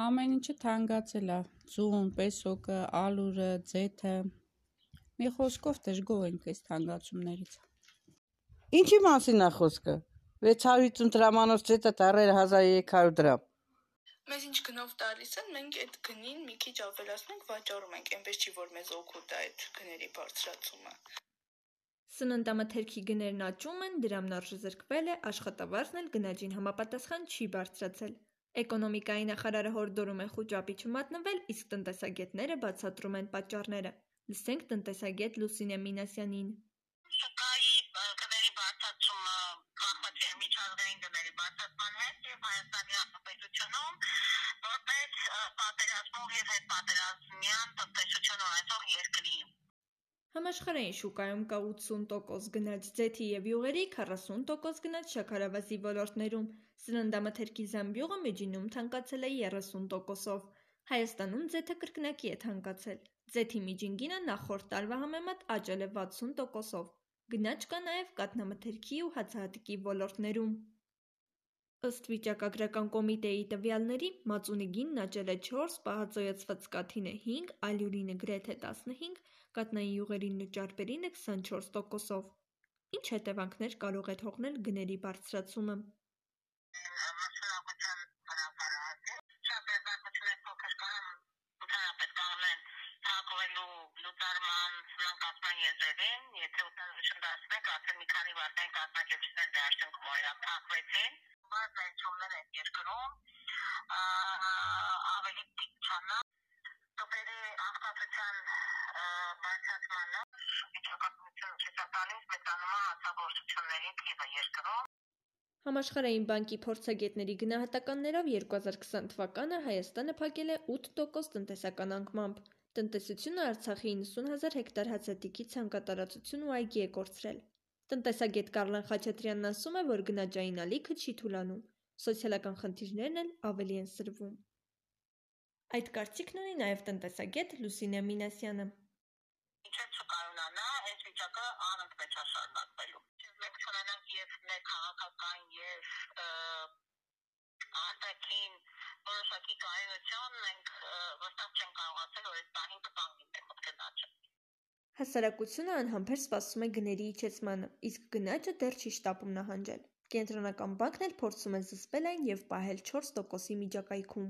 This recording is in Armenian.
Ամեն ինչը թանկացել է՝ ձուն, պեսոկը, ալուրը, ձեթը։ Մի խոսքով դժգոհ ենք այս թանկացումներից։ Ինչի մասին է խոսքը։ 650 դրամանոց ձեթը դառել 1300 դրամ։ Մեզ ինչ գնով տալիս են, մենք այդ գնին մի քիչ ավելացնենք, վաճառում ենք, այնպես չի որ մեզ օգուտ է այդ գների բարձրացումը։ Սննդամթերքի գներն աճում են, դրամն արժեզրկվել է, աշխատավարձն էլ գնաճին համապատասխան չի բարձրացել։ Էկոնոմիկայի նախարարը հորդորում է խոճապի չմատնվել, իսկ տնտեսագետները բացատրում են պատճառները։ Լսենք տնտեսագետ Լուսինե Մինասյանին։ Շուկայի գների բարձրացումը կախված է միջազգային գների բարձրացման հետ եւ Հայաստանի Հանրապետությունում որպես պատերազմով եւ հետ պատերազմյան տնտեսություն ունեցող երկրի Համաշխարհային շուկայում կա 80% գնաճ ձեթի եւ յուղերի, 40% գնաճ շաքարավազի ոլորտներում։ Սննդամթերքի զամբյուղը միջինում թանկացել է 30%-ով։ Հայաստանում ձեթը կրկնակի է թանկացել։ Ձեթի միջին գինը նախորդ տարվա համեմատ աճել է 60%-ով։ Գնաճ կա նաև կաթնամթերքի ու հացահատիկի ոլորտներում։ Ըստ վիճակագրական կոմիտեի տվյալների, մածունի գինն աճել է 4, պահածոյացված կաթինը 5, ալյուրինը գրեթե 15, կատնային յուղերինն ու ճարպերինը 24%-ով։ Ինչ հետևանքներ կարող է թողնել գների բարձրացումը։ եթե ուտանշնդացնեք, արդեն մի քանի վարտային կազմակերպություններ դե արդյունքում բայց ներդրումներ են երկրում, ավելի դիպչանա, կբերի աղքատության բարձրացմանը, վիճակագրությունը չկա տալիս մեծանման հացագործությունների թիվը երկրում, Համաշխարհային բանկի փորձագետների գնահատականներով 2020 թվականը Հայաստանը փակել է 8% տնտեսական անկմամբ։ Տնտեսությունը Արցախի 90 հազար հեկտար հացատիքի ցանկատարածություն ու այգի է կորցրել։ Տնտեսագետ Կարլեն Խաչատրյանն ասում է, որ գնաճային ալիքը չի թուլանում, սոցիալական խնդիրներն էլ ավելի են սրվում։ Այդ կարծիքն ունի նաև տնտեսագետ Լուսինե Մինասյանը։ Ինչը չկարողանա այս վիճակը անընդմեջ շարունակվելու։ Մենք չունենանք եւ մեր քաղաքական եւ արտաքին որոշակի կայունություն մենք վստահ չենք կարողացել, որ այս բանին կտանգի մեր մտքնաճը։ Հասարակությունը անհամբեր սպասում է գների իջեցմանը, իսկ գնաճը դեռ չի շտապում նահանջել։ Կենտրոնական բանկն էլ փորձում է զսպել այն եւ պահել 4%-ի միջակայքում։